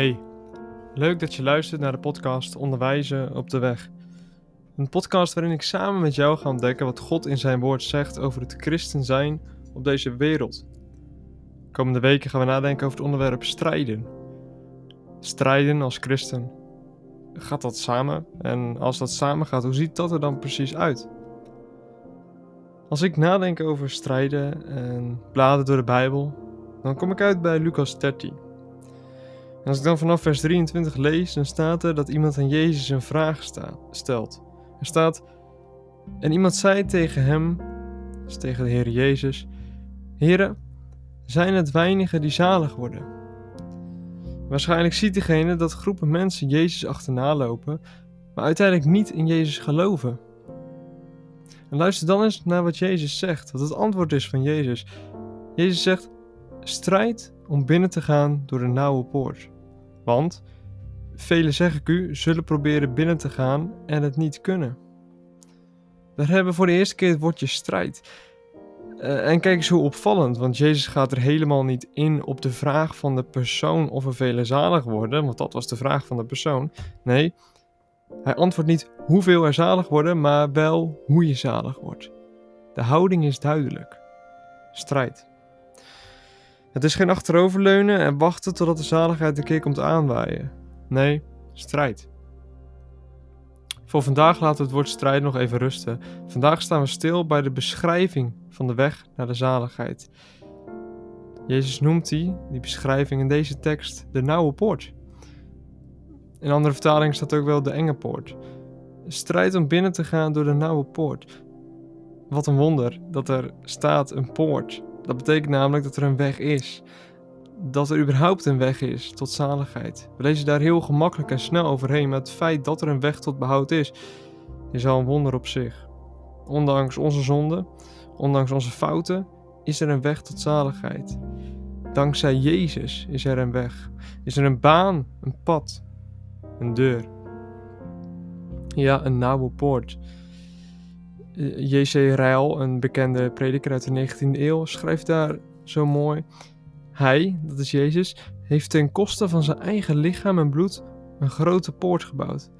Hey, leuk dat je luistert naar de podcast Onderwijzen op de Weg. Een podcast waarin ik samen met jou ga ontdekken wat God in zijn woord zegt over het christen zijn op deze wereld. Komende weken gaan we nadenken over het onderwerp strijden. Strijden als christen. Gaat dat samen? En als dat samen gaat, hoe ziet dat er dan precies uit? Als ik nadenk over strijden en bladen door de Bijbel, dan kom ik uit bij Lucas 13. Als ik dan vanaf vers 23 lees, dan staat er dat iemand aan Jezus een vraag stelt. Er staat: En iemand zei tegen hem, dus tegen de Heer Jezus: Heren, zijn het weinigen die zalig worden? Waarschijnlijk ziet diegene dat groepen mensen Jezus achterna lopen, maar uiteindelijk niet in Jezus geloven. En luister dan eens naar wat Jezus zegt, wat het antwoord is van Jezus. Jezus zegt: Strijd om binnen te gaan door de nauwe poort. Want, velen zeg ik u, zullen proberen binnen te gaan en het niet kunnen. Daar hebben voor de eerste keer het woordje strijd. Uh, en kijk eens hoe opvallend, want Jezus gaat er helemaal niet in op de vraag van de persoon of er velen zalig worden, want dat was de vraag van de persoon. Nee, hij antwoordt niet hoeveel er zalig worden, maar wel hoe je zalig wordt. De houding is duidelijk. Strijd. Het is geen achteroverleunen en wachten totdat de zaligheid een keer komt aanwaaien. Nee, strijd. Voor vandaag laten we het woord strijd nog even rusten. Vandaag staan we stil bij de beschrijving van de weg naar de zaligheid. Jezus noemt die, die beschrijving in deze tekst, de nauwe poort. In andere vertalingen staat ook wel de enge poort. Strijd om binnen te gaan door de nauwe poort. Wat een wonder dat er staat een poort dat betekent namelijk dat er een weg is. Dat er überhaupt een weg is tot zaligheid. We lezen daar heel gemakkelijk en snel overheen, maar het feit dat er een weg tot behoud is, is al een wonder op zich. Ondanks onze zonden, ondanks onze fouten, is er een weg tot zaligheid. Dankzij Jezus is er een weg. Is er een baan, een pad, een deur. Ja, een nauwe poort. J.C. Ryle, een bekende prediker uit de 19e eeuw, schrijft daar zo mooi: Hij, dat is Jezus, heeft ten koste van zijn eigen lichaam en bloed een grote poort gebouwd.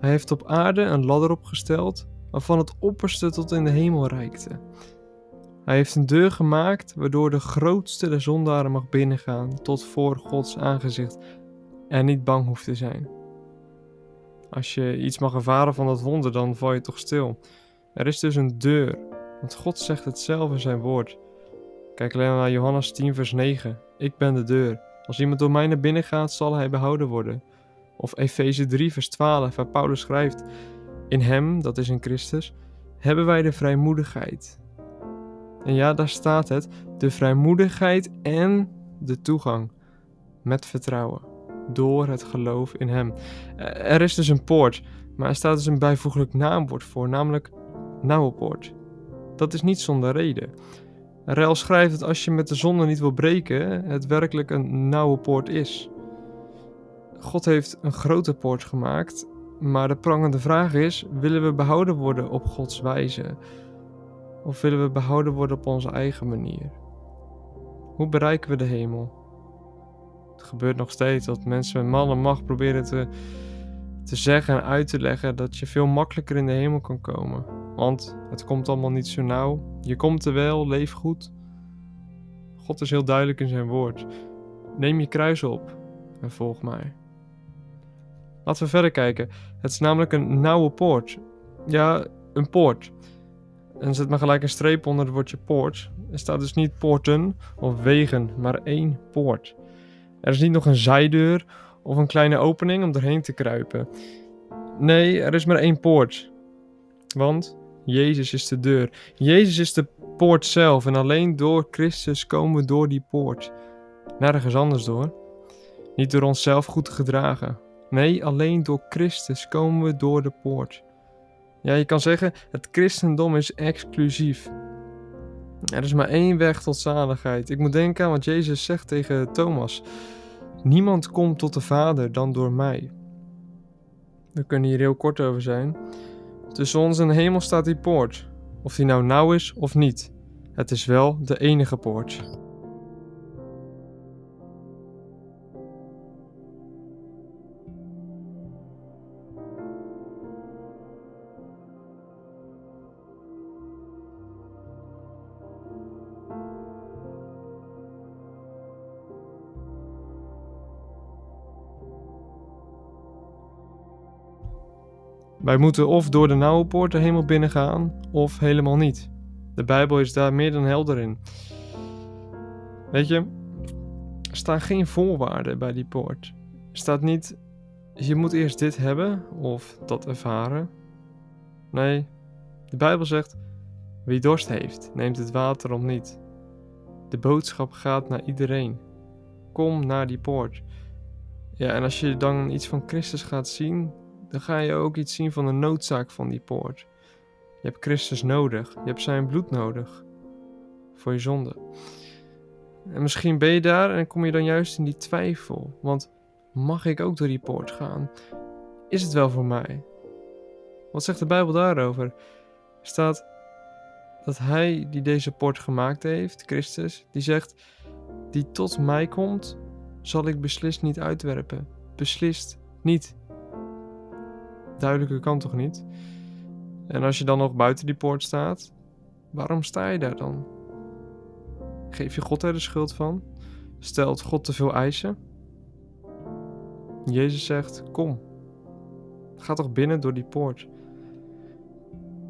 Hij heeft op aarde een ladder opgesteld, waarvan het opperste tot in de hemel reikte. Hij heeft een deur gemaakt waardoor de grootste der zondaren mag binnengaan tot voor Gods aangezicht en niet bang hoeft te zijn. Als je iets mag ervaren van dat wonder, dan val je toch stil. Er is dus een deur, want God zegt het zelf in zijn woord. Kijk alleen naar Johannes 10, vers 9. Ik ben de deur. Als iemand door mij naar binnen gaat, zal hij behouden worden. Of Efeze 3, vers 12, waar Paulus schrijft: In hem, dat is in Christus, hebben wij de vrijmoedigheid. En ja, daar staat het: de vrijmoedigheid en de toegang. Met vertrouwen. Door het geloof in hem. Er is dus een poort, maar er staat dus een bijvoeglijk naamwoord voor, namelijk nauwe poort. Dat is niet zonder reden. Rel schrijft dat als je met de zonde niet wil breken, het werkelijk een nauwe poort is. God heeft een grote poort gemaakt, maar de prangende vraag is: willen we behouden worden op Gods wijze? Of willen we behouden worden op onze eigen manier? Hoe bereiken we de hemel? Het gebeurt nog steeds dat mensen met man en macht proberen te, te zeggen en uit te leggen dat je veel makkelijker in de hemel kan komen. Want het komt allemaal niet zo nauw. Je komt er wel, leef goed. God is heel duidelijk in zijn woord. Neem je kruis op en volg mij. Laten we verder kijken. Het is namelijk een nauwe poort. Ja, een poort. En zet maar gelijk een streep onder het woordje poort. Er staat dus niet poorten of wegen, maar één poort. Er is niet nog een zijdeur of een kleine opening om doorheen te kruipen. Nee, er is maar één poort. Want Jezus is de deur. Jezus is de poort zelf. En alleen door Christus komen we door die poort. Nergens anders door. Niet door onszelf goed gedragen. Nee, alleen door Christus komen we door de poort. Ja, je kan zeggen, het christendom is exclusief. Er is maar één weg tot zaligheid. Ik moet denken aan wat Jezus zegt tegen Thomas. Niemand komt tot de Vader dan door mij. We kunnen hier heel kort over zijn. Tussen ons en hemel staat die poort. Of die nou nauw is of niet. Het is wel de enige poort. Wij moeten of door de nauwe poort de hemel binnengaan, of helemaal niet. De Bijbel is daar meer dan helder in. Weet je, er staan geen voorwaarden bij die poort. Er staat niet, je moet eerst dit hebben of dat ervaren. Nee, de Bijbel zegt, wie dorst heeft, neemt het water om niet. De boodschap gaat naar iedereen. Kom naar die poort. Ja, en als je dan iets van Christus gaat zien, dan ga je ook iets zien van de noodzaak van die poort. Je hebt Christus nodig. Je hebt zijn bloed nodig. Voor je zonde. En misschien ben je daar en kom je dan juist in die twijfel. Want mag ik ook door die poort gaan? Is het wel voor mij? Wat zegt de Bijbel daarover? Er staat dat hij die deze poort gemaakt heeft, Christus, die zegt: Die tot mij komt, zal ik beslist niet uitwerpen. Beslist niet. Duidelijker kan toch niet? En als je dan nog buiten die poort staat, waarom sta je daar dan? Geef je God er de schuld van? Stelt God te veel eisen? Jezus zegt: Kom. Ga toch binnen door die poort.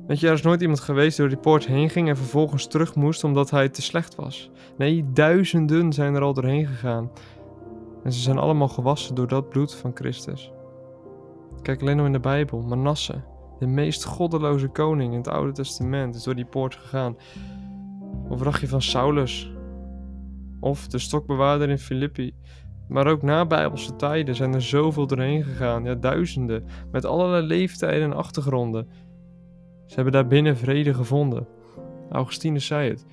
Weet je, er is nooit iemand geweest die door die poort heen ging en vervolgens terug moest omdat hij te slecht was. Nee, duizenden zijn er al doorheen gegaan. En ze zijn allemaal gewassen door dat bloed van Christus. Kijk alleen nog in de Bijbel. Manasse, de meest goddeloze koning in het Oude Testament, is door die poort gegaan. Of dacht je van Saulus? Of de stokbewaarder in Filippi. Maar ook na Bijbelse tijden zijn er zoveel doorheen gegaan. Ja, duizenden. Met allerlei leeftijden en achtergronden. Ze hebben daar binnen vrede gevonden. Augustinus zei het.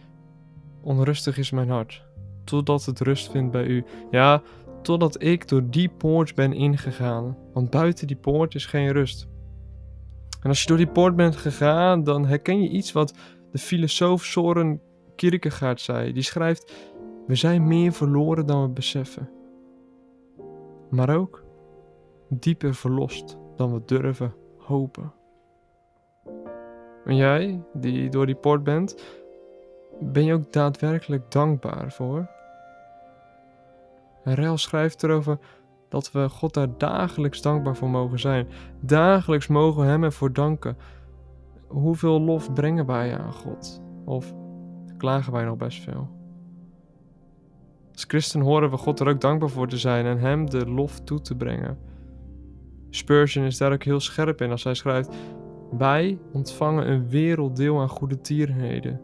Onrustig is mijn hart, totdat het rust vindt bij u. Ja, totdat ik door die poort ben ingegaan, want buiten die poort is geen rust. En als je door die poort bent gegaan, dan herken je iets wat de filosoof Soren Kierkegaard zei. Die schrijft: We zijn meer verloren dan we beseffen. Maar ook dieper verlost dan we durven hopen. En jij, die door die poort bent, ben je ook daadwerkelijk dankbaar voor? En schrijft erover dat we God daar dagelijks dankbaar voor mogen zijn. Dagelijks mogen we Hem ervoor danken. Hoeveel lof brengen wij aan God? Of klagen wij nog best veel? Als christen horen we God er ook dankbaar voor te zijn en Hem de lof toe te brengen. Spurgeon is daar ook heel scherp in als hij schrijft: Wij ontvangen een werelddeel aan goede tierenheden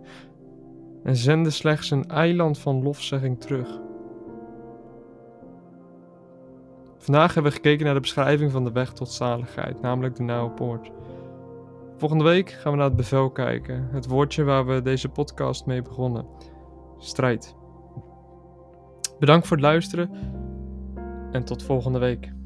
en zenden slechts een eiland van lofzegging terug. Vandaag hebben we gekeken naar de beschrijving van de weg tot zaligheid, namelijk de nauwe poort. Volgende week gaan we naar het bevel kijken, het woordje waar we deze podcast mee begonnen: strijd. Bedankt voor het luisteren en tot volgende week.